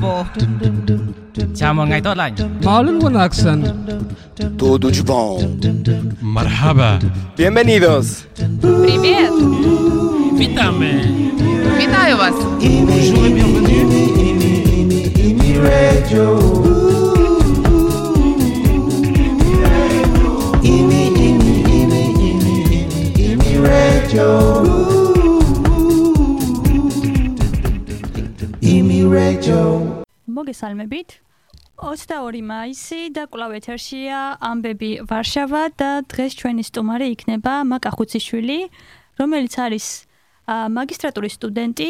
Bravo! Chào mừng ngày tốt lành. Malin accent. Todo de bom. Marhaba. Bienvenidos. Привет. Витаме. Вас. Bonjour et bienvenue. Radio. Imi, imi, imi, imi, imi, radio. მოგესალმებით 22 მაისი და კვლავ ეთერშია ამბები ვარშავა და დღეს ჩვენი სტუმარი იქნება მაკა ხუციშვილი რომელიც არის მაგისტრატურის სტუდენტი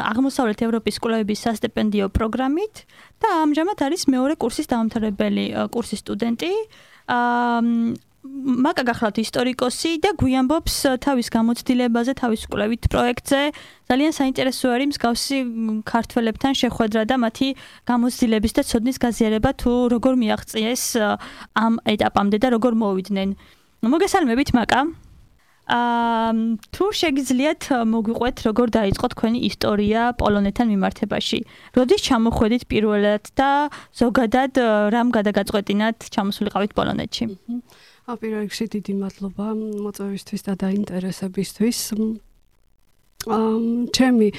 აღმოსავლეთ ევროპის კვლევების სასტიპენდიო პროგრამით და ამჟამად არის მეორე კურსის დამთავრებელი კურსის სტუდენტი. მაკა გახლავთ ისტორიკოსი და გვიამბობს ა, თავის გამოცდილებაზე, თავის კვლევით პროექტზე. ძალიან საინტერესო არის მსგავსი ქართველებთან შეხვედრა და მათი გამოცდილების და ცოდნის გაზიარება თუ როგორ მიაღწიეს ამ ეტაპამდე და როგორ მოვიდნენ. მოგესალმებით მაკა. აა თუ შეგიძლიათ მოგვიყვეთ როგორ დაიწყო თქვენი ისტორია პოლონეთთან მიმართებაში. როდის ჩამოხვედით პირველად და ზოგადად რამ გადაგაწყვეტინათ ჩამოსულიყავით პოლონეთში? ა პირველ რიგში დიდი მადლობა მოწვევისთვის და დაინტერესებისთვის. ამ ჩემი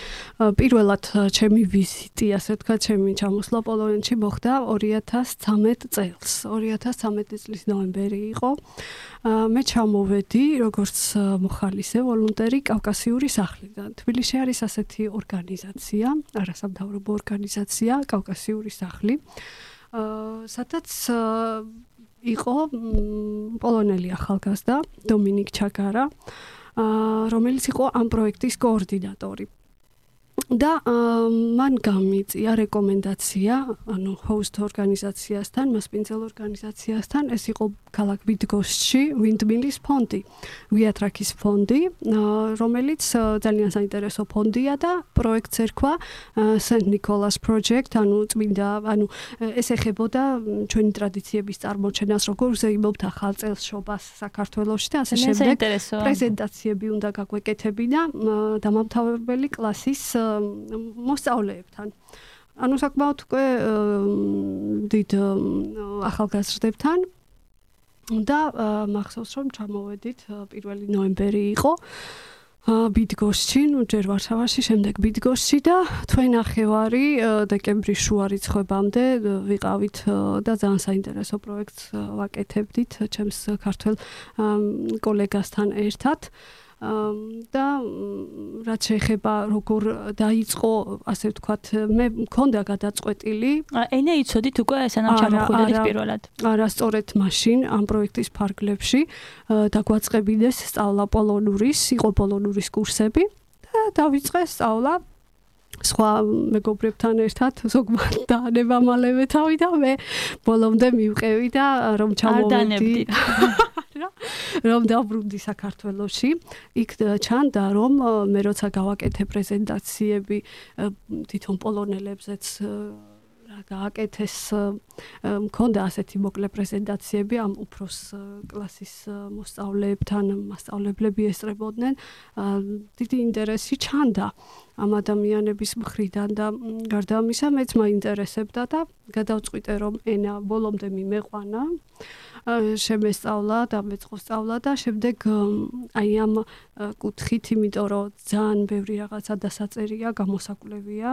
პირველად ჩემი ვიზიტი, ასე ვთქვა, ჩემი ჩამოსვლა პოლონეთში მოხდა 2013 წელს. 2013 წლის ნოემბერი იყო. მე ჩამოვედი როგორც მოხალისე ვოლონტერი კავკასიური სახლიდან. თბილისში არის ასეთი ორგანიზაცია, არასამთავრობო ორგანიზაცია კავკასიური სახლი. სადაც იყო პოლონელი ახალგაზრდა დომინიკ ჩაგარა რომელიც იყო ამ პროექტის კოორდინატორი და მან გამიწია რეკომენდაცია ანუ host ორგანიზაციასთან, მასპინძელ ორგანიზაციასთან, ეს იყო ქალაქ ვიდგოსში, ვინდმილის ფონდი, ვიატრაკის ფონდი, რომელიც ძალიან საინტერესო ფონდია და პროექტს ერქვა სენტ ნიკოლას project, ანუ წმინდა, ანუ ეს ეხებოდა ჩვენი ტრადიციების წარმოჩენას, როგორ ზეიმობთ ახალ წელს შობას საქართველოში და ასე შემდეგ. პრეზენტაციები უნდა გაგვეკეთებინა დამამთავრებელი კლასის მოსწავლეებთან. ანუ საკმაოდ უკვე დიდ ახალგაზრდებთან და მახსოვს რომ ჩამოვედით 1 ნოემბერი იყო ბიდგოსში, ნუ ჯერ ვარშავაში, შემდეგ ბიდგოსში და თქვენ ახევარი დეკემბრის შუა რიცხვებამდე ვიყავით და ძალიან საინტერესო პროექტს ვაკეთებდით ჩემს ქართველ კოლეგასთან ერთად. აა და რაც შეეხება როგორ დაიწყო ასე ვთქვათ მე მქონდა გადაწყვეტილი ენა იცოდით უკვე სანამ არა, ჩამოხვიდეთ არა. პირველად. არასწორად მაშინ ამ პროექტის ფარგლებში დაგვაწყებინეს სწავლა პოლონურის, იყო პოლონურის კურსები და დავიწყე სწავლა სხვა მეგობრებთან ერთად ზოგმად დაანება მალევე თავი და მე ბოლომდე მივყევი და რომ ჩამოვედი დანებდით. რა, რომ დაბრუნდი საქართველოში. იქ და ჩანდა რომ მე როცა გავაკეთე პრეზენტაციები თვითონ პოლონელებზეც გააკეთეს მქონდა ასეთი მოკლე პრეზენტაციები ამ უფროს კლასის მოსწავლეებთან მასწავლებლები ესწრებოდნენ. დიდი ინტერესი ჩანდა ამ ადამიანების მხრიდან და გარდა ამისა მეც მაინტერესებდა და გადავწყვიტე რომ ენა ბოლომდე მიმეყვანა შემესწავლა და მეწყო სწავლა და შემდეგ აი ამ კუთხით, იმიტომ რომ ძალიან ბევრი რაღაცა დასაწერია, გამოსაკვლევია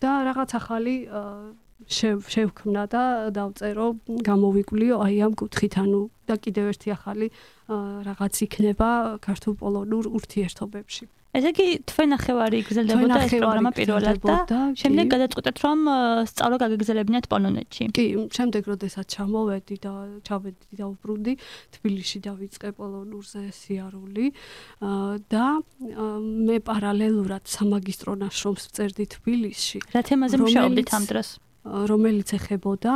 და რაღაც ახალი შევქმნა და დავწერო, გამოვიკვლიო აი ამ კუთხით, ანუ და კიდევ ერთი ახალი რაღაც იქნება ქართულ-პოლონურ ურთიერთობებში. ესე იგი თქვენ ნახევარი გრძელდებოდა ეს პროგრამა პირველად და შემდეგ გადაწყვეტეთ რომ სწავლა გაგეგზელებინათ პოლონეთში. კი, შემდეგ როდესაც ჩამოვედი და ჩავედი და უბრუნდი თბილისში დავიწყე პოლონურზე სიარული და მე პარალელურად სამაგისტრო ნაშრომს ვწერდი თბილისში. რა თემაზე მუშაობდით ამ დროს? რომელიც ეხებოდა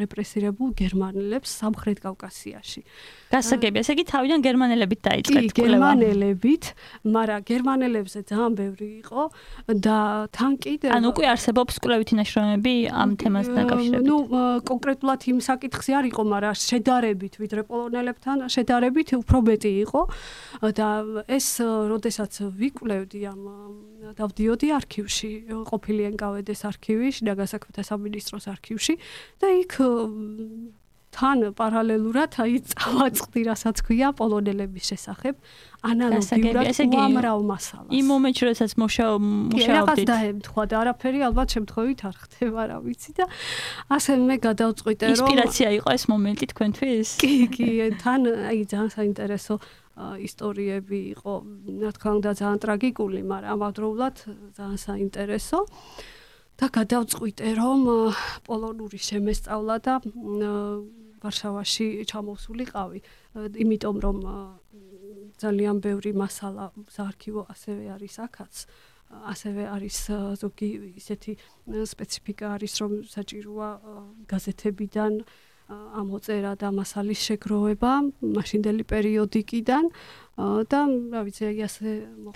რეპრესირებულ გერმანელებს სამხრეთ კავკასიაში. გასაგები, ესე იგი თავიდან გერმანელებით დაიწყეთ კვლევა. გერმანელებით, მაგრამ გერმანელებზე ძალიან ბევრი იყო და თან კიდე ანუ უკვე არსებობს კვლევითი ნაშრომები ამ თემასთან დაკავშირებით. ნუ კონკრეტულად იმ საკითხზე არ იყო, მაგრამ შედარებით ვიდრე პოლონელებთან შედარებით უფრო მეტი იყო და ეს როდესაც ვიკვლევდი ამ დავდიოდი არქივში, ყოფილი ენკავედეს არქივში, ნაგასაქმეთა სამინისტროს არქივში და იქ თან პარალელურად აი წავაწყდი რასაც ქვია პოლონელების შესახებ ანალოგიურად უამრავ მასალას. იმ მომენტში როდესაც მუშაობ მუშაობდით. რაღაც დაემთხვა და არაფერი ალბათ შემთხვევით არ ხდება რა ვიცი და ასე მე გადავწყვიტე რომ ინსპირაცია იყო ეს მომენტი თქვენთვის? კი კი თან აი ძალიან საინტერესო ისტორიები იყო რა თქმა უნდა ძალიან ტრაგიკული, მაგრამ ამავდროულად ძალიან საინტერესო. და გადავწყვიტე რომ პოლონური შემესწავლა და ვარშავაში ჩამოსულიყავი, იმიტომ რომ ძალიან ბევრი მასალა საარქივო ასევე არის აქაც. ასევე არის ზოგი ისეთი სპეციფიკა არის რომ საჭიროა გაზეთებიდან ამოწერა და მასალის შეგროვება მაშინდელი პერიოდიკიდან და რა ვიცი აი ასე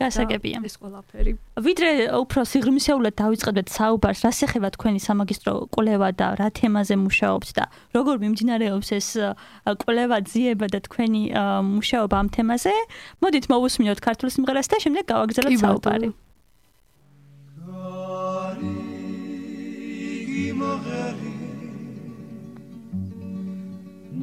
გასაგებია. ეს ყველაფერი. ვიდრე უფრო სიღრმისეულად დავიწყებთ საუბარს რა შეხება თქვენი სამაგისტრო კვლევა და რა თემაზე მუშაობთ და როგორ მიმდინარეობს ეს კვლევა ძიება და თქვენი მუშაობა ამ თემაზე? მოდით მოვუსმინოთ ქართულ სიმღერას და შემდეგ გავაგზავნოთ საუბარი na nasa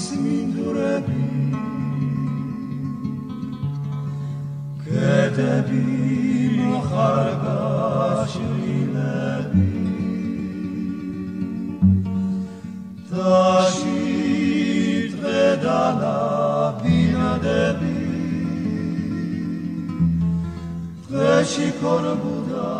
ismin durebi Kedebi muhargaş ilebi Taşit vedala binadebi Keşi korbuda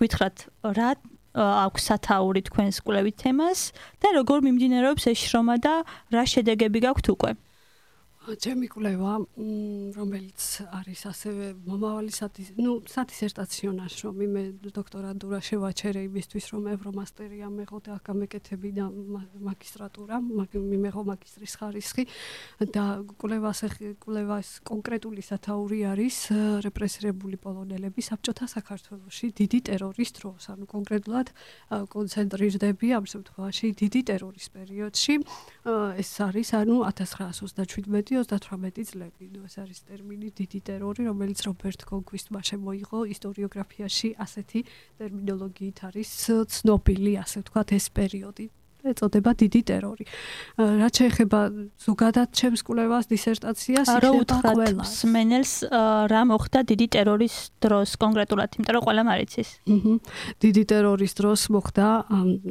გითხრათ რა აქვს სათაური თქვენს კვლევით თემას და როგორ მიმდინარეობს ეს შრომა და რა შედეგები გაქვთ უკვე? ჩემი კვლევა, რომელიც არის ასევე მომავალი სადის, ну, სადისერტაციო ნაშრომი, მე დოქტორანტურა შევაჩერე იმისთვის, რომ ევრომასტერი ამეღო და გამეკეთები და მაგისტრატურა, მიმეღო მაგისტრის ხარისხი და კვლევას კვლევას კონკრეტული სათაური არის რეპრესირებული პოლონელები საბჭოთა საქართველოში დიდი ტერორის დროს, ანუ კონკრეტულად კონცენტრირდები ამ შემთხვევაში დიდი ტერორის პერიოდში. ეს არის ანუ 1927 20-38 წლები, ნუ ეს არის ტერმინი დიდი ტერორი, რომელიც რობერტ კონკვისტმა შემოიღო ისტორიოგრაფიაში ასეთი ტერმინოლოგიით არის ცნობილი, ასე ვთქვათ, ეს პერიოდი. ეწოდება დიდი ტერორი. რაც შეეხება ზოგადად ჩემს კვლევას დისერტაციას, ეხება ყველას. სმენელს რა მოხდა დიდი ტერორის დროს კონკრეტულად, იმიტომ რომ ყველა მარიცის. აჰა. დიდი ტერორის დროს მოხდა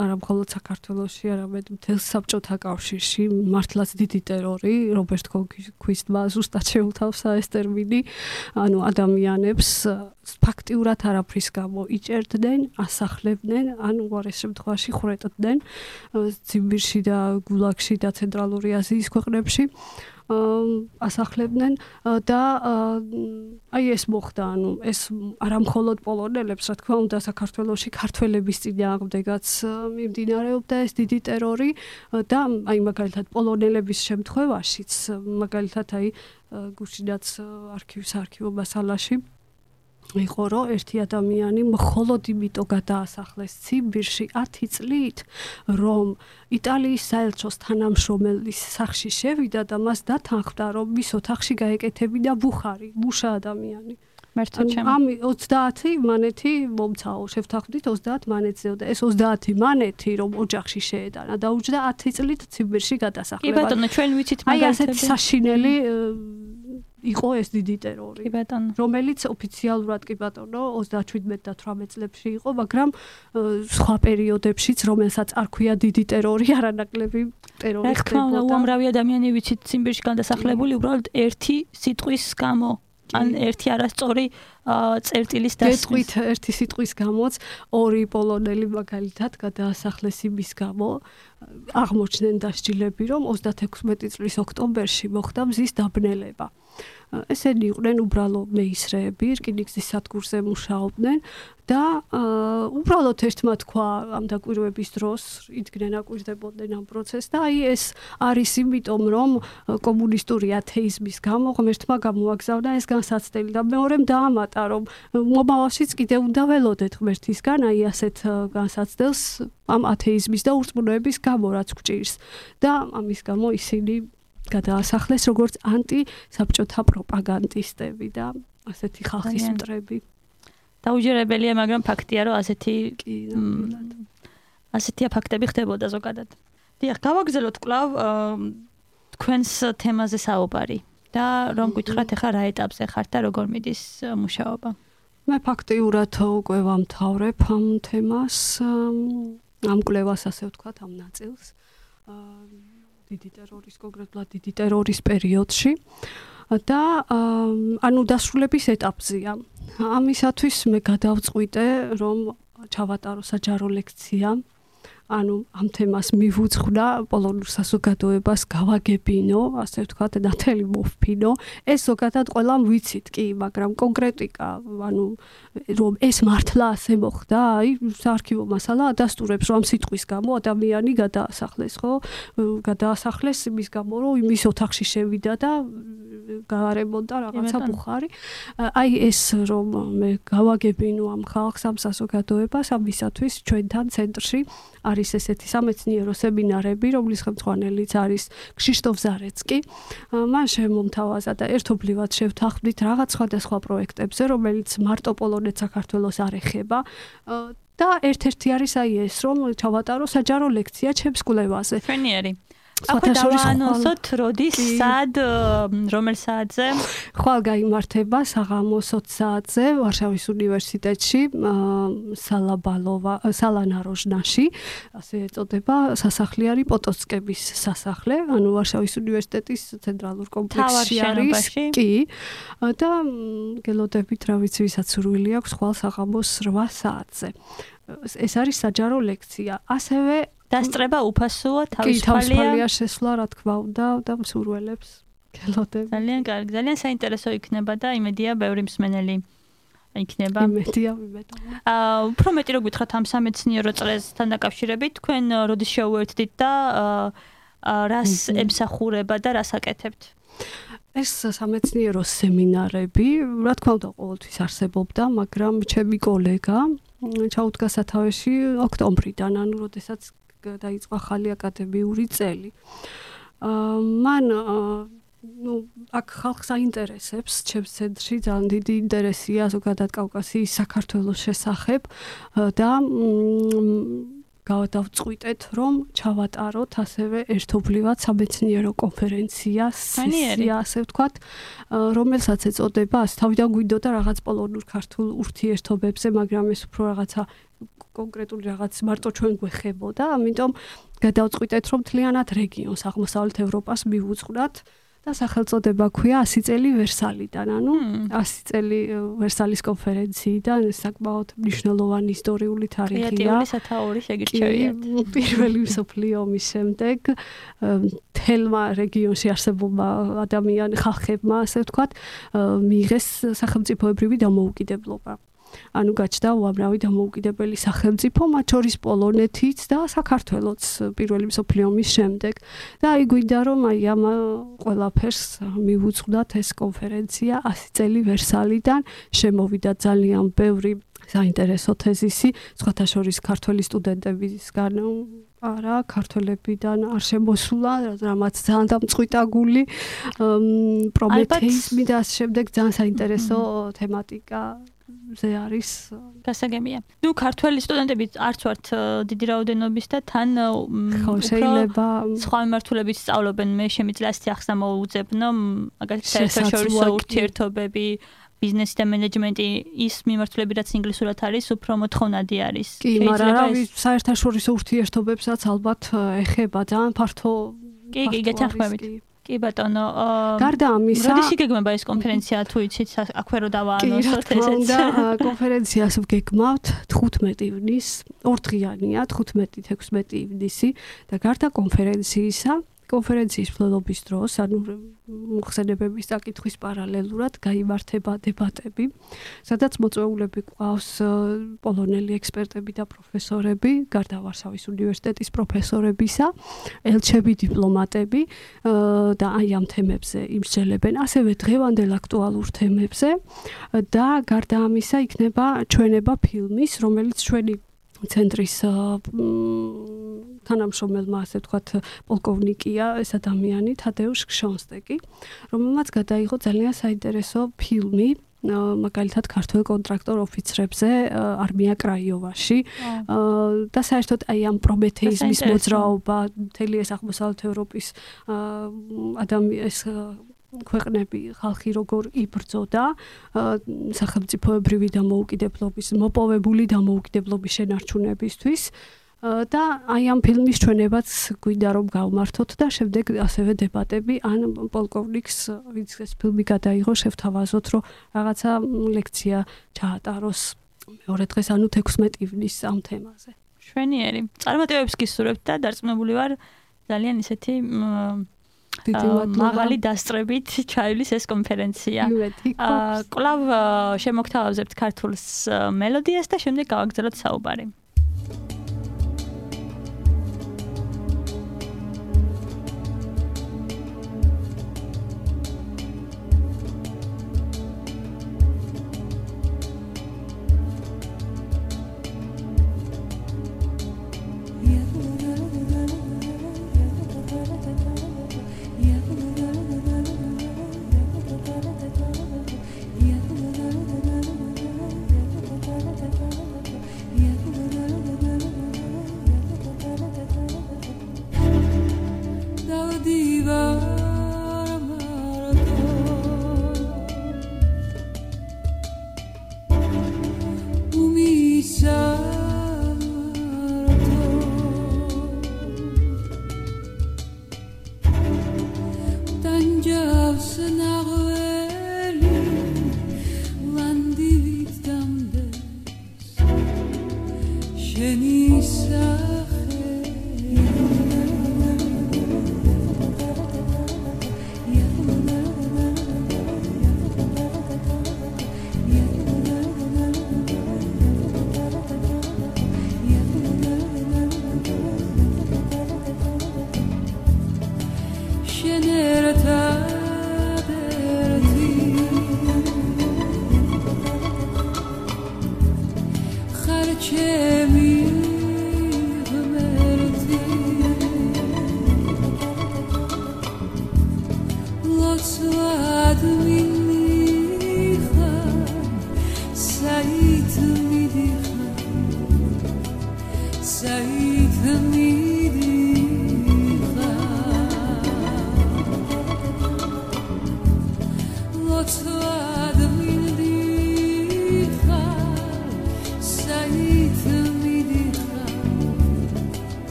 არა მხოლოდ საქართველოსში, არამედ მთელ საბჭოთა კავშირში მართლაც დიდი ტერორი, რობერტ კონკვისტმა ზუსტად შეუთავსა ეს ტერმინი, ანუ ადამიანებს ფაქტიურად არაფრის გამო იჭერდნენ, ასახლებდნენ, ანუ უარეს შემთხვევაში ხრეტდნენ ციმბირში და გულაგში და ცენტრალური აზიის ქვეყნებში ასახლებდნენ და აი ეს მოხდა, ანუ ეს არამხოლოდ პოლონელებს, რა თქმა უნდა, საქართველოსი ქართველების წინააღმდეგაც მიმდინარეობდა ეს დიდი ტერორი და აი მაგალითად პოლონელების შემთხვევაშიც, მაგალითად აი გუშინაც არქივის არქივო მასალაში იყო რომ ერთი ადამიანი მხოლოდ იმიტომ გადაასახლეს ციმბირში 10 წლით რომ იტალიის საელჩოს თანამშრომელის სახში შევიდა და მას დათანხმდა რომ მის ოთახში გაეკეთებინა ბუხარი მუშა ადამიანი. მერტო ჩემ ამ 30 მანეთი მომცაო შევთანხმდით 30 მანეთზეო და ეს 30 მანეთი რომ ოჯახში შეედანა დაუჯდა 10 წლით ციმბირში გადასახლება. კი ბატონო ჩვენ ვიცით მაგალითად აი ასეთ საშინელი იყო ეს დიდი ტერორი. კი ბატონო. რომელიც ოფიციალურად კი ბატონო 37 და 18 წლებში იყო, მაგრამ სხვა პერიოდებშიც, რომელსაც არ ქვია დიდი ტერორი, არანაკლები ტერორი ხდებოდა. რა თქმა უნდა, უამრავი ადამიანი ვიცით ციმბირში განდასახლებული უბრალოდ ერთი სიტყვის გამო. ან ერთი არასწორი წერტილის დასმის. გეტყვით ერთი სიტყვის გამოც ორი პოლონელი მაგალითად გადაასახლეს იმის გამო აღმოჩნდნენ დასჯილები რომ 36 წლის ოქტომბერში მოხდა მზის დაბნელება. ესენი იყვნენ უბრალო მეისრეები, რკინიგზის სადგურზე მუშაობდნენ და უბრალოდ ერთმა თქვა ამ დაკვირვების დროს იდგნენ აკვირდებოდნენ ამ პროცესს და აი ეს არის იმიტომ რომ კომუნისტური ათეიზმის გამო ღმერთმა გამოაგზავნა ეს განსაცდელი და მეორემ დაამატა რომ მომავალშიც კიდე უნდა ველოდეთ ღმერთისგან აი ასეთ განსაცდელს ამ ათეიზმის და ურწმუნოების გამო რაც გვჭირს და ამის გამო ისინი გადაასახლეს როგორც ანტი-საბჭოთა პროპაგანდისტები და ასეთი ხალხის მტრები. დაუჯერებელია, მაგრამ ფაქტია, რომ ასეთი კი ასეთი ფაქტები ხდებოდა ზოგადად. დიახ, გავაგზავნოთ კლავ თქვენს თემაზე საუბარი და რომ გითხრათ ახლა რა ეტაპზე ხართ და როგორ მიდის მუშაობა. მე ფაქტიურად უკვე ვამთავრებ ამ თემას, ამ კვლევას ასე ვთქვათ, ამ ნაწილს. აა დიდი ტერორის კონკრეტულად დიდი ტერორის პერიოდში და ანუ დასრულების ეტაპზეა. ამისათვის მე გადავწყვიტე რომ ჩავატარო საჯარო ლექცია ანუ ამ თემას მივუძღვნა პოლონურ საზოგადოებას გავაგებინო, ასე ვთქვათ, ნათელი მოვფინო. ეს ზოგადად ყველამ ვიცით კი, მაგრამ კონკრეტიკა, ანუ რომ ეს მართლა ასე მოხდა, აი, საარქივო მასალა ადასტურებს, რომ სიტყვის გამო ადამიანი გადაასახლეს, ხო? გადაასახლეს იმის გამო, რომ იმის ოთახში შევიდა და გაარემონტა რაღაცა ბუხარი. აი ეს რომ მე გავაგებინო ამ ხალხს ამ საზოგადოებას ამისათვის ჩვენთან ცენტრში არის ესეთი სამეცნიერო სემინარები, რომლის ხელმძღვანელიც არის ქრისტოფ ზარეცკი. მან შემომთავაზა და ერთობლივად შევთანხმდით რაღაც სხვადასხვა პროექტებზე, რომელიც მარტო პოლონეთ საქართველოს არ ეხება. და ერთ-ერთი არის აი ეს, რომ ჩავატარო საჯარო ლექცია ჩემს კვლევაზე. ჩვენიერი აქვე დავაანონსოთ როდის, სად, რომელ საათზე? ხვალ გამართება საღამოს 20 საათზე ვარშავის უნივერსიტეტში სალაბალოვა სალანაროჟნაში. ასე ეწოდება სასახლე არის პოტოცკების სასახლე. ანუ ვარშავის უნივერსიტეტის ცენტრალურ კომპლექსში არის. კი. და გელოდებით რა ვიცი ვისაც სურვილი აქვს ხვალ საღამოს 8 საათზე. ეს არის საჯარო ლექცია. ასევე დასწრება უფასოა, კი თავისუფალია. თავისუფალია შესვლა რა თქმა უნდა და მსურველებს გელოდებით ძალიან კარგი, ძალიან საინტერესო იქნება და იმედია ბევრი მსმენელი იქნება. იმედია ვიმედოვნე აა უფრო მეტი რო გითხრათ ამ სამეცნიერო წრესთან დაკავშირებით, თქვენ როდის შეუერთდით და აა, რას ემსახურება და რას აკეთებთ? ეს სამეცნიერო სემინარები, რა თქმა უნდა, ყოველთვის არსებობდა, მაგრამ ჩემი კოლეგა ჩაუდგა სათავეში ოქტომბრიდან, ანუ როდესაც დაიწყო ახალი აკადემიური წელი. აა მან ну, აქ ხალხს აინტერესებს, ჩემს ცენტრში ძალიან დიდი ინტერესია ზოგადად კავკასიის საქართველოს შესახებ და მ, გავადავწყვიტეთ, რომ ჩავატაროთ ასევე ერთობლივად სამეცნიერო კონფერენცია, განიერი. სესია, ასე ვთქვათ, რომელსაც ეწოდება, თავიდან გვინდოდა რაღაც პოლონურ ქართულ ურთიერთობებზე, მაგრამ ეს უფრო რაღაცა კონკრეტული რაღაც მარტო ჩვენ გვეხებოდა, ამიტომ გადავწყვიტეთ, რომ თლიანად რეგიონს აღმოსავლეთ ევროპას მივუძღვნათ და სახელწოდება ქვია 100 წელი ვერსალიდან, ანუ მმ. 100 წელი ვერსალის კონფერენციიდან საკმაოდ მნიშვნელოვანი ისტორიული თარიღია. კრეატიული სათაური შეგირჩევიათ. კი, პირველი მსოფლიო ომის შემდეგ ემ, თელმა რეგიონში არსებულმა ადამიან ხალხებმა, ასე ვთქვათ, მიიღეს სახელმწიფოებრივი დამოუკიდებლობა. ანუ გაჩნდა უამრავი დამოუკიდებელი სახელმწიფო, მათ შორის პოლონეთიც და საქართველოც პირველი მსოფლიო ომის შემდეგ. და აი გვინდა რომ აი ამ ყველაფერს მივუძღვნათ ეს კონფერენცია 100 წელი ვერსალიდან, შემოვიდა ძალიან ბევრი საინტერესო თეზისი, სხვათა შორის ქართველი სტუდენტებისგან არა, ქართველებიდან არ შემოსულა, რამაც ძალიან დამწყვიტა გული. მ, პრომეთეიზმი და ამ შემდეგ ძალიან საინტერესო თემატიკა ზე არის გასაგებია. ნუ ქართველი სტუდენტები არც ვართ დიდი რაოდენობის და თან ხო შეიძლება სხვა მიმართულებით სწავლობენ. მე შემიძლია ასეთი ახსნა მოუძებნო, მაგალითად საერთაშორისო ურთიერთობები, ბიზნესი და მენეჯმენტი ის მიმართულები რაც ინგლისურად არის, უფრო მოთხოვნადი არის. კი, მაგრამ რავი, ეს- საერთაშორისო ურთიერთობებსაც ალბათ ეხება ძალიან ფართო კი, კი, გეთანხმებით. კი. ბატონო, გარდა ამისა, როდის იგეგმება ეს კონფერენცია თუ იცით აქვე რო კი, რა დავაანონსოთ თქმა უნდა, ესეც. კონფერენციას ვგეგმავთ 15 ივნის, ორდღიანია, 15-16 ივნისი და გარდა კონფერენციისა, კონფერენციის მფლობელობის დროს, ანუ მოხსენებების საკითხვის პარალელურად გაიმართება დებატები, სადაც მოწვეულები ყავს პოლონელი ექსპერტები და პროფესორები, გარდა ვარშავის უნივერსიტეტის პროფესორებისა, ელჩები, დიპლომატები და აი ამ თემებზე იმსჯელებენ, ასევე დღევანდელ აქტუალურ თემებზე და გარდა ამისა იქნება ჩვენება ფილმის, რომელიც ჩვენი ცენტრის თანამშრომელმა ასე ვთქვათ პოლკოვნიკია ეს ადამიანი თადეუშ ქშონსტეკი რომელმაც გადაიღო ძალიან საინტერესო ფილმი მაგალითად ქართულ კონტრაქტორ ოფიცრებზე არმია კრაიოვაში. და საერთოდ აი ამ პრომეთეიზმის მოძრაობა მთელი ეს აღმოსავლეთ ევროპის ადამიანის ქვეყნები ხალხი როგორ იბრძოდა სახელმწიფოებრივი დამოუკიდებლობის მოპოვებული დამოუკიდებლობის შენარჩუნებისთვის და აი ამ ფილმის ჩვენებაც გვინდა რომ გავმართოთ და შემდეგ ასევე დებატები ან პოლკოვნიკს ვინც ეს ფილმი გადაიღო შევთავაზოთ რომ რაღაცა ლექცია ჩაატაროს მეორე დღეს ანუ 16 ივნის ამ თემაზე შვენიერი. წარმატებებს გისურვებთ და დარწმუნებული ვარ ძალიან ისეთი მაღალი დასწრებით ჩაივლის ეს კონფერენცია. აა კლავ შემოგთავაზებთ ქართულს აა, მელოდიას და შემდეგ გავაგზავნოთ საუბარი. Yeah.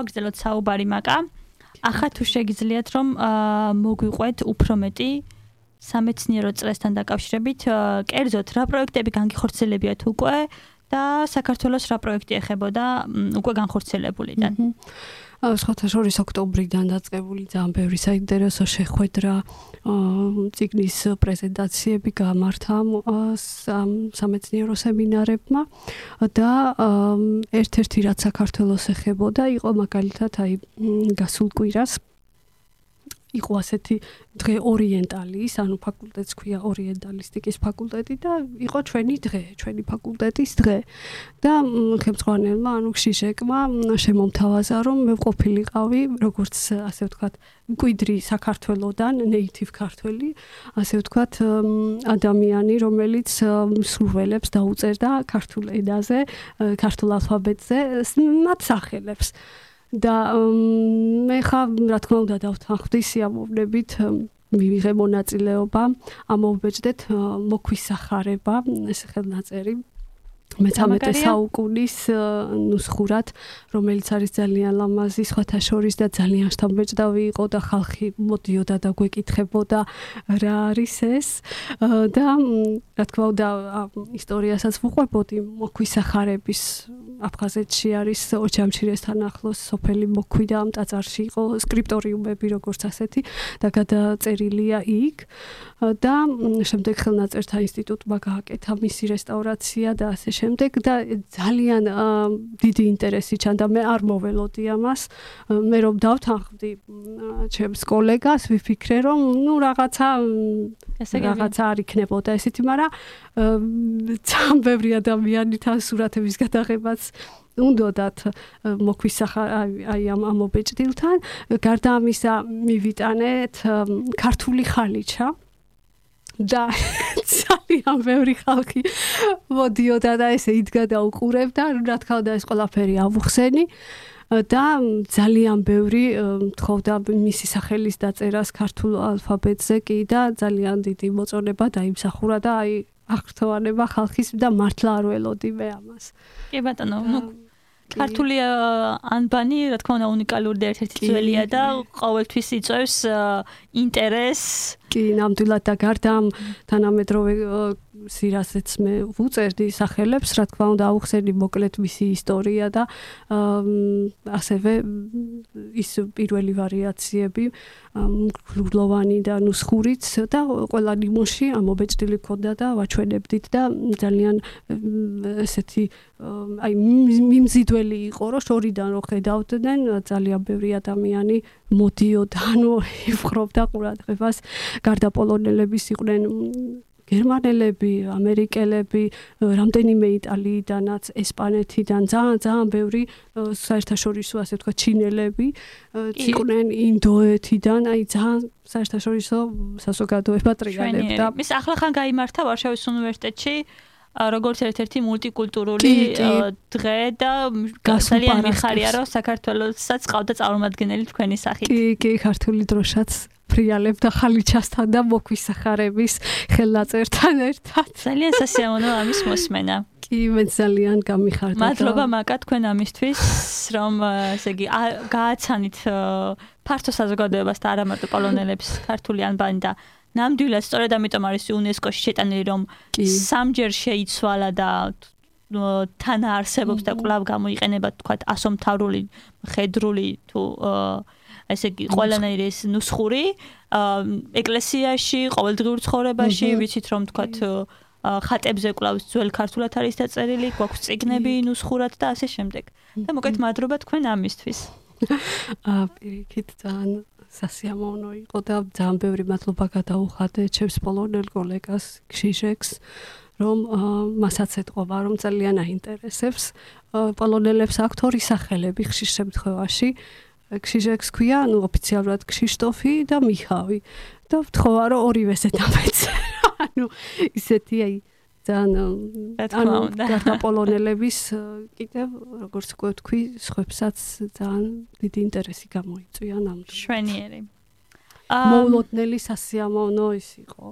გავაგრძელოთ საუბარი მაკა. ახლა თუ შეგიძლიათ რომ მოგვიყვეთ უფრო მეტი სამეცნიერო წრესთან დაკავშირებით, კერძოდ რა პროექტები განგიხორციელებიათ უკვე და საქართველოს რა პროექტი ეხებოდა უკვე განხორციელებულიდან. აა სხვათა შორის ოქტომბრიდან დაწყებული ძალიან ბევრი საინტერესო შეხვედრა, ციგნის პრეზენტაციები გამართა სამეცნიერო სემინარებმა. და ერთ-ერთი რაც საქართველოს ეხებოდა იყო მაგალითად აი გასულ კვირას იყო ასეთი დღე ორიენტალის, ანუ ფაკულტეტს ქვია ორიენტალისტიკის ფაკულტეტი და იყო ჩვენი დღე, ჩვენი ფაკულტეტის დღე. და ხელმძღვანელმა, ანუ შიშეკმა მ, შემომთავაზა, რომ მე ყოფილიყავი, როგორც ასე ვთქვათ, მკვიდრი საქართველოსდან, native ქართველი, ასე ვთქვათ, ადამიანი, რომელიც სრულველებს დაუწერდა ქართულ ენაზე, ქართულ ალფაბეტზე, მათ სახელებს. და მე ხა რა თქმა უნდა დავთანხმდი სიამოვნებით მ, მივიღე მონაწილეობა ამოვბეჭდეთ ა, მოქვისახარება ეს ხელნაწერი მე-13 გამაგარია? საუკუნის ა, ნუსხურად რომელიც არის ძალიან ლამაზი სხვათა შორის და ძალიან შთამბეჭდავი იყო და ხალხი მოდიოდა და გვეკითხებოდა რა არის ეს და რა თქმა უნდა ისტორიასაც ვუყვებოდი მოქვისახარების აფხაზეთში არის ოჩამჩირესთან ახლოს სოფელი მოქვი და ამ ტაძარში იყო სკრიპტორიუმები როგორც ასეთი და გადაწერილია იქ და შემდეგ ხელნაწერთა ინსტიტუტმა გააკეთა მისი რესტავრაცია და ასე შემდეგ და ძალიან დიდი ინტერესი ჩანდა. მე არ მოველოდი ამას. მე რომ დავთანხმდი ჩემს კოლეგას ვიფიქრე რომ ნუ რაღაცა გასაგებია. რაღაცა არ იქნებოდა ესეთი, მაგრამ ამ, ძალიან ბევრი ადამიანი თან სურათების გადაღებაც უნდათ მოქვისახა აი ამ ამ ობეჭდილთან. გარდა ამისა მივიტანეთ ქართული ხალიჩა და ძალიან ბევრი ხალხი მოდიოდა და ესე იდგა და უყურებდა რა თქმა უნდა ეს ყველაფერი ავუხსენი და ძალიან ბევრი თხოვდა მისი სახელის დაწერას ქართულ ალფაბეტზე კი და ძალიან დიდი მოწონება დაიმსახურა და აი აღრთოვანება ხალხის და მართლა არ ველოდი მე ამას. კი ბატონო, ნუ ქართული ანბანი, რა თქმა უნდა, უნიკალური და ერთ-ერთი ძველია და ყოველთვის იწევს ინტერესს. კი, ნამდვილად და გარდა ამ თანამედროვე სირასეც მე ვუწერდი სახელებს, რა თქმა უნდა, აუხსენდი მოკლედ მისი ისტორია და ასევე ის პირველი ვარიაციები გლოვანი და ნუსხურიც და ყველა ნიმუში ამობეჭდილი ქონდა და ვაჩვენებდით და ძალიან ესეთი აი მი- მიმზიდველი იყო რომ შორიდან რო ხედავდნენ ძალიან ბევრი ადამიანი მოდიოდა ანუ იფხრობდა ყურადღებას გარდა პოლონელების იყვნენ გერმანელები, ამერიკელები, რამდენიმე იტალიიდანაც, ესპანეთიდან, ძალიან ძალიან ბევრი საერთაშორისო ასე ვთქვა ჩინელები იყვნენ ინდოეთიდან, აი ძალიან საერთაშორისო საზოგადოება ტრიალებდა. მის ახლახან გამართა ვარშავის უნივერსიტეტში ა, როგორც ერთ-ერთი მულტიკულტურული დღე და ძალიან მიხარია რომ საქართველოსაც ყავდა წარმომადგენელი თქვენი სახით. კი, კი, ქართული დროშაც ფრიალებდა ხალიჩასთან და მოქვისახარების ხელნაწერთან ერთად. ძალიან სასიამოვნოა ამის მოსმენა. კი, მე ძალიან გამიხარდა. და- მადლობა მაკა თქვენ ამისთვის, რომ ესე იგი გააცანით ფართო საზოგადოებას და არა მარტო პოლონელებს ქართული ანბანი და ნამდვილად სწორედ ამიტომ არის იუნესკოში შეტანილი რომ სამჯერ შეიცვალა და ნუ, თან არსებობს და კვლავ გამოიყენება თქვა ასომთავრული ხედრული თუ ესე იგი ყველანაირი ეს ნუსხური ეკლესიაში ყოველდღიურ ცხოვრებაში ვიცით რომ თქვა ხატებზე კვლავ ძველ ქართულად არის დაწერილი, გვაქვს წიგნები ნუსხურად და ასე შემდეგ. და მოკეთ მადლობა თქვენ ამისთვის. აა პირიქით ძალიან სასიამოვნო იყო და ძალიან ბევრი მადლობა გადაუხადე ჩემს პოლონელ კოლეგას ქშიშექს რომ მასაც ეთყობა რომ ძალიან აინტერესებს პოლონელებს აქვთ ორი სახელები ხშირ შემთხვევაში ქშიშექს ქვია ანუ ოფიციალურად ქშიშტოფი და მიხავი. და ვთხოვა რომ ორივეს ეთამეცე ანუ ისეთი აი ძალიან ანუ პოლონელების კიდევ როგორც უკვე თქვი სხვებსაც ძალიან დიდი ინტერესი გამოიწვია ნამდვილად შვენიერი. მოულოდნელი სასიამოვნო ის იყო.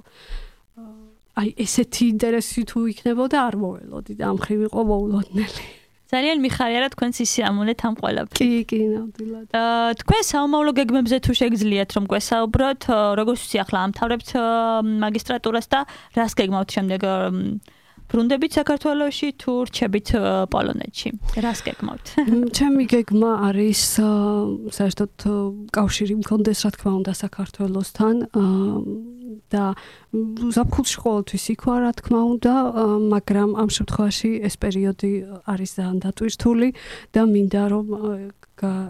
აი ესეთი ინტერესი თუ იქნებოდა არ მოველოდი და ამ ხრივ იყო მოულოდნელი ძალიან მიხარია რა თქვენ სისიამოვნეთ ამ ყველაფერს. კი კი ნამდვილად აა თქვენ საომავლო გეგმებზე თუ შეგძლიათ რომ გვესაუბროთ, როგორც ვიცი ახლა ამთავრებთ მაგისტრატურას და რას გეგმავთ შემდეგ ბრუნდებით საქართველოში თუ რჩებით პოლონეთში? რას გეგმავთ? მ, ჩემი გეგმა არის საერთოდ კავშირი მქონდეს რა თქმა უნდა საქართველოსთან და ზაფხულში ყოველთვის იქ ვარ რა თქმა უნდა მაგრამ ამ შემთხვევაში ეს პერიოდი არის ძალიან დატვირთული და მინდა რომ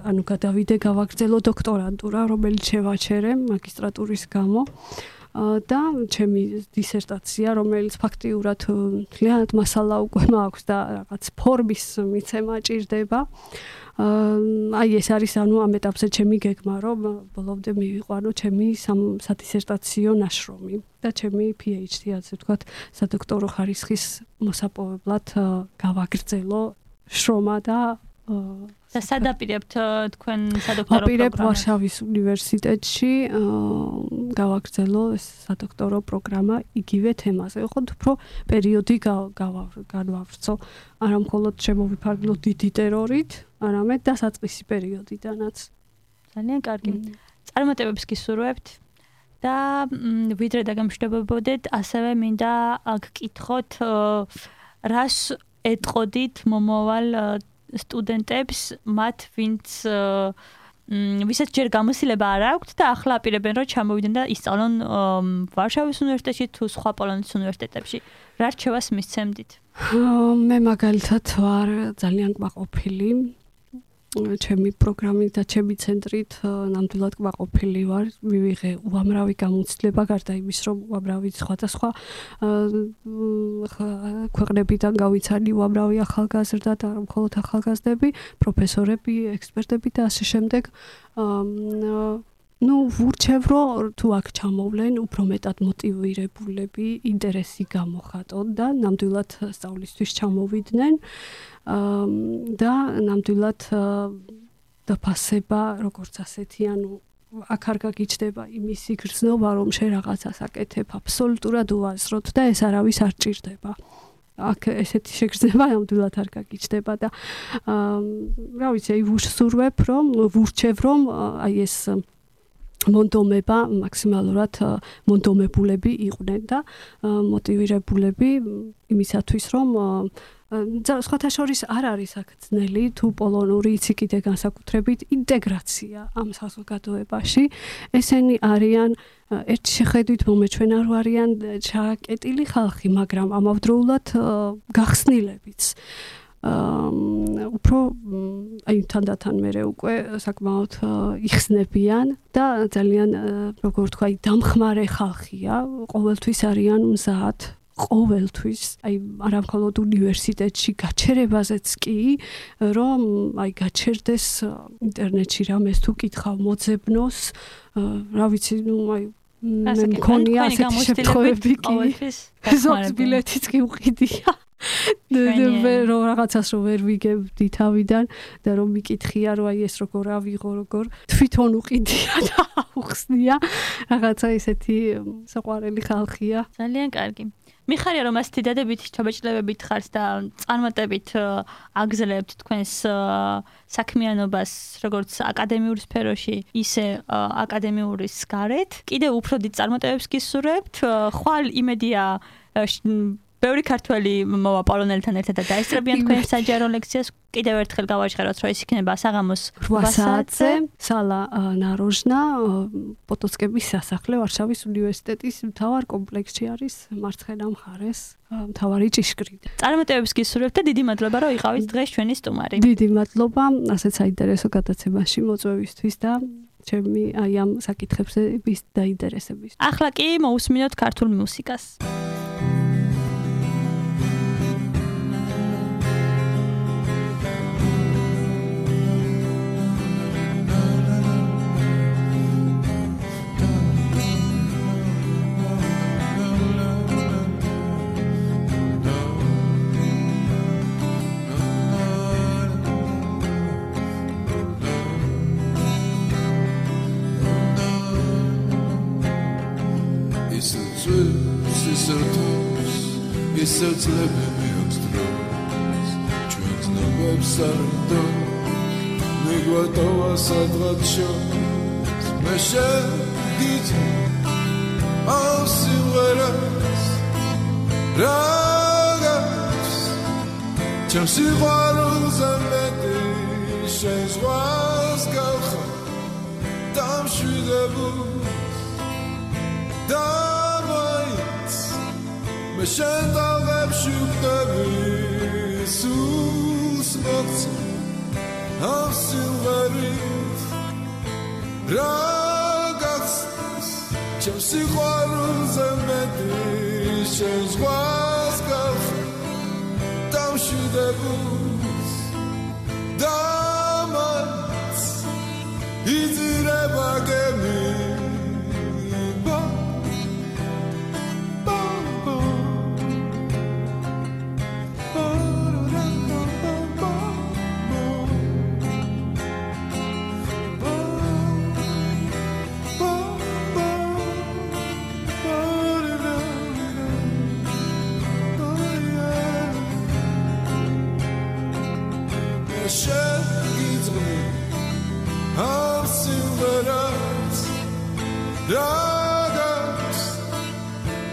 ანუ გადავიდე გავაგრძელო დოქტორანტურა რომელიც შევაჩერე მაგისტრატურის გამო აა, და ჩემი დისერტაცია რომელიც ფაქტიურად აა, მთლიანად მასალა უკვე მაქვს და რაღაც ფორმის მიცემა ჭირდება. აი ეს არის ანუ ამ ეტაპზე ჩემი გეგმა რომ ბოლომდე მივიყვანო ჩემი სადისერტაციო ნაშრომი და ჩემი PhD ასე ვთქვათ სადოქტორო ხარისხის მოსაპოვებლად გავაგრძელო შრომა და და სადაპირებთ თქვენ სადოქტორო აპირებ პროგრამას? ვარშავის უნივერსიტეტში გავაგრძელო ეს სადოქტორო პროგრამა იგივე თემაზე. ხო უფრო პერიოდი განვავრცო. არა მხოლოდ შემოვიფარგლო დიდი ტერორით, არამედ დასაწყისი პერიოდიდანაც. ძალიან კარგი. წარმატებებს გისურვებთ და ვიდრე დაგემშვიდობებოდეთ, ასევე მინდა გკითხოთ რას ეტყოდით მომავალ სტუდენტებს, მათ ვინც ვისაც ჯერ გამოსილება არ აქვთ და ახლა აპირებენ რომ ჩამოვიდნენ და ისწავლონ ვარშავის უნივერსიტეტში თუ სხვა პოლონეთის უნივერსიტეტებში. რა რჩევას მისცემდით? მე მაგალითად ვარ ძალიან კმაყოფილი ჩემი პროგრამით და ჩემი ცენტრით ნამდვილად ყვაყოფილი ვარ. მივიღე უამრავი გამოცდილება გარდა იმის, რომ უამრავი სხვადასხვა ქვეყნებიდან გავიცანი უამრავი ახალგაზრდა და მხოლოდ ახალგაზრდები, პროფესორები, ექსპერტები და ასე შემდეგ. Ну, ვურჩევ, რომ თუ აქ ჩამოვლენ, უფრო მეტად მოტივირებულები, ინტერესი გამოხატონ და ნამდვილად სწავლისთვის ჩამოვიდნენ. და ნამდვილად დაფასება როგორც ასეთი, ანუ აქ არ გაგიჩნდება იმისი გრძნობა, რომ შე რაღაცას აკეთებ აბსოლუტურად უაზროდ და ეს არავის არ ჭირდება. აქ ესეთი შეგრძნება ნამდვილად არ გაგიჩნდება და აა რა ვიცი, აი ვუსურვებ, რომ ვურჩევ, რომ აი ეს მონდომება მაქსიმალურად მონდომებულები იყვნენ და მ, იმისათვის რომ სხვათა შორის არ არის აქ ძნელი თუ პოლონური იცი კიდე განსაკუთრებით ინტეგრაცია ამ საზოგადოებაში. ესენი არიან ა, ერთი შეხედვით მომეჩვენა რო არიან ა, ჩაკეტილი ხალხი მაგრამ ამავდროულად გახსნილებიც უფრო აი თანდათან მე უკვე საკმაოდ იხსნებიან და ძალიან როგორ თქვა, დამხმარე ხალხია, ყოველთვის არიან მზად ყოველთვის აი არა მხოლოდ უნივერსიტეტში გაჩერებაზეც კი რომ აი გაჩერდეს ინტერნეტში რამეს თუ კითხავ მოძებნოს რა ვიცი ნუ აი მე მქონია ასეთი შემთხვევები კი ზოგს ბილეთიც კი უყიდია რომ რაღაცას რომ ვერ ვიგებდი თავიდან და რომ მიკითხია რომ აი ეს როგორ ავიღო როგორ თვითონ უყიდია და უხსნია რაღაცა ისეთი მ, საყვარელი ხალხია ძალიან კარგი. მიხარია რომ ასეთი დადებითი ჩაბეჭდებებით ხართ და წარმატებით ა, აგზელებთ თქვენს საქმიანობას როგორც აკადემიურ სფეროში, ისე აკადემიურის გარეთ. კიდე უფრო დიდ წარმატებებს გისურვებთ. ხვალ იმედია ბევრი ქართველი მოვა პოლონელთან ერთად და დაესწრებიან თქვენ საჯარო ლექციას. კიდევ ერთხელ გავაჟღეროთ, რომ ეს იქნება საღამოს 8 საათზე სალა ნაროჟნა პოტოცკების სასახლე ვარშავის უნივერსიტეტის მთავარ კომპლექსში არის მარცხენა მხარეს მთავარი ჭიშკრით წარმატებებს გისურვებთ და დიდი მადლობა რომ იყავით დღეს ჩვენი სტუმარი. დიდი მადლობა ასეთ საინტერესო გადაცემაში მოწვევისთვის და ჩემი აი ამ საკითხებზე ვის დაინტერესების. ახლა კი მოусმინოთ ქართულ მუსიკას. ისე წლებები აქვს დროს ჩვენ ცნობებს არ დო მიგვატოვა სადღაც შორს მე შეგიც ამ სიმღერას რაღაც ჩემ სიყვარულზე მეტი შენ ზღვას გავხარ დამშვიდებული და მაინც მე შენ დავებში ვხდები სულს მოგცე ამ სიმღერით რაღაც ჩემ სიყვარულზე მეტი შენ ზღვას გავხარ დამშვიდებულს და მაინც იძირება გემი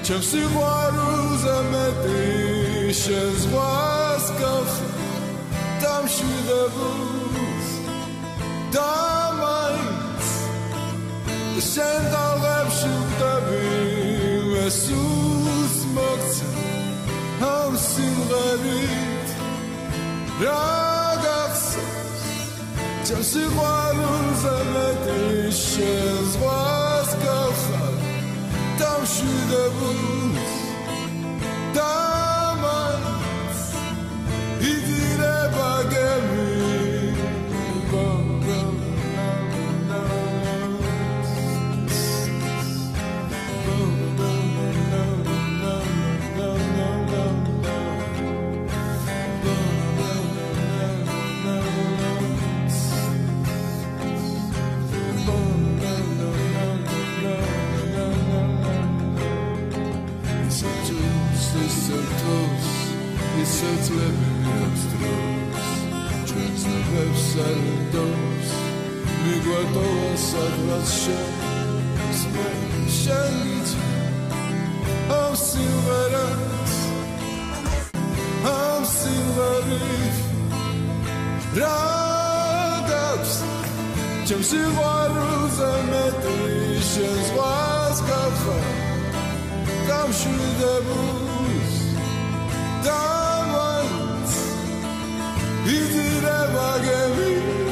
ჩემ სიყვარულზე მეტი შენ ზღვას გავხარ დამშვიდებულს და მაინც შენ დავებში ვხდები მე სულს მოგცე. ამ სიმღერით რაღაც ჩემს სიყვარულზე მეტი შენ ზღვას დამშვიდებულს დამაინც არდოს მიგვატოვა სადღაც შენ შენ იცი ამ სიმღერას ამ სიმღერით რა ჩემს სიყვარულზე მეტი შენ ზღვას გავხარ Is it ever getting